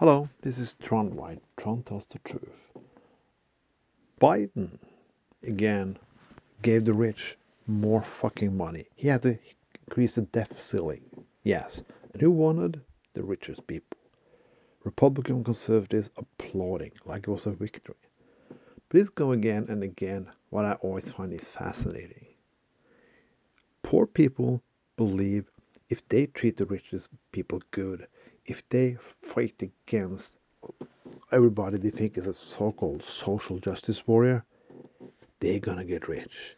Hello, this is Tron White. Tron tells the truth. Biden, again, gave the rich more fucking money. He had to increase the debt ceiling. Yes. And who wanted? The richest people. Republican conservatives applauding like it was a victory. It's go again and again what I always find is fascinating. Poor people believe if they treat the richest people good, if they fight against everybody they think is a so-called social justice warrior, they're gonna get rich.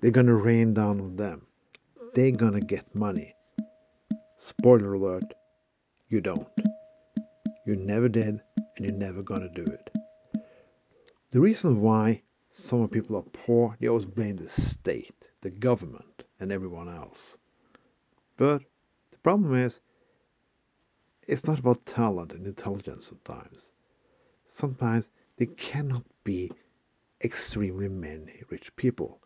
They're gonna rain down on them. They're gonna get money. Spoiler alert, you don't. You never did, and you're never gonna do it. The reason why some people are poor, they always blame the state, the government, and everyone else. But the problem is, it's not about talent and intelligence sometimes. Sometimes they cannot be extremely many rich people.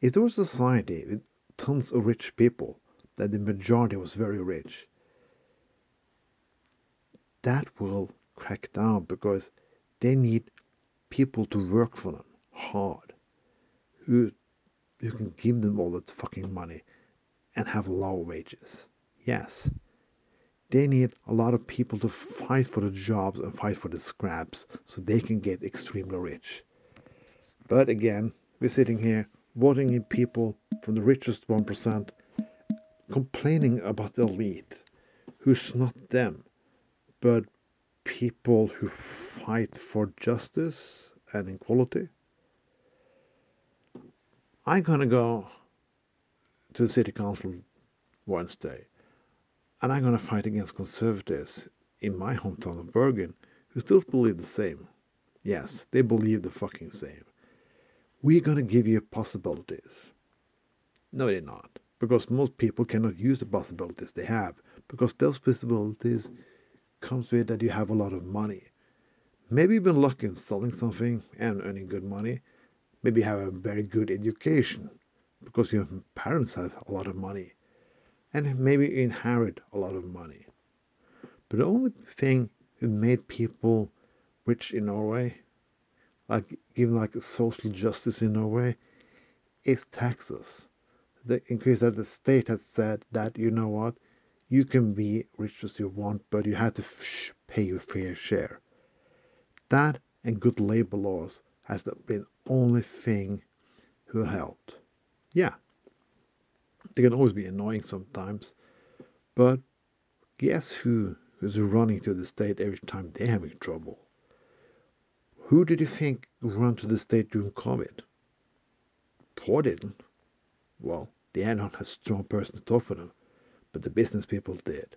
If there was a society with tons of rich people, that the majority was very rich, that will crack down because they need people to work for them hard, who who can give them all that fucking money and have low wages. Yes. They need a lot of people to fight for the jobs and fight for the scraps so they can get extremely rich. But again, we're sitting here voting in people from the richest 1%, complaining about the elite, who's not them, but people who fight for justice and equality. I'm gonna go to the city council Wednesday, and I'm gonna fight against conservatives in my hometown of Bergen who still believe the same. Yes, they believe the fucking same. We're gonna give you possibilities. No, they're not, because most people cannot use the possibilities they have, because those possibilities comes with that you have a lot of money. Maybe you've been lucky in selling something and earning good money. Maybe you have a very good education because your parents have a lot of money. And maybe inherit a lot of money. But the only thing that made people rich in Norway, like giving like social justice in Norway, is taxes. The increase that the state has said that you know what, you can be rich as you want, but you have to pay your fair share. That and good labor laws has been the only thing who helped. Yeah, they can always be annoying sometimes, but guess who is running to the state every time they're having trouble? Who did you think ran to the state during COVID? Poor didn't. Well, they had not a strong person to talk for them, but the business people did.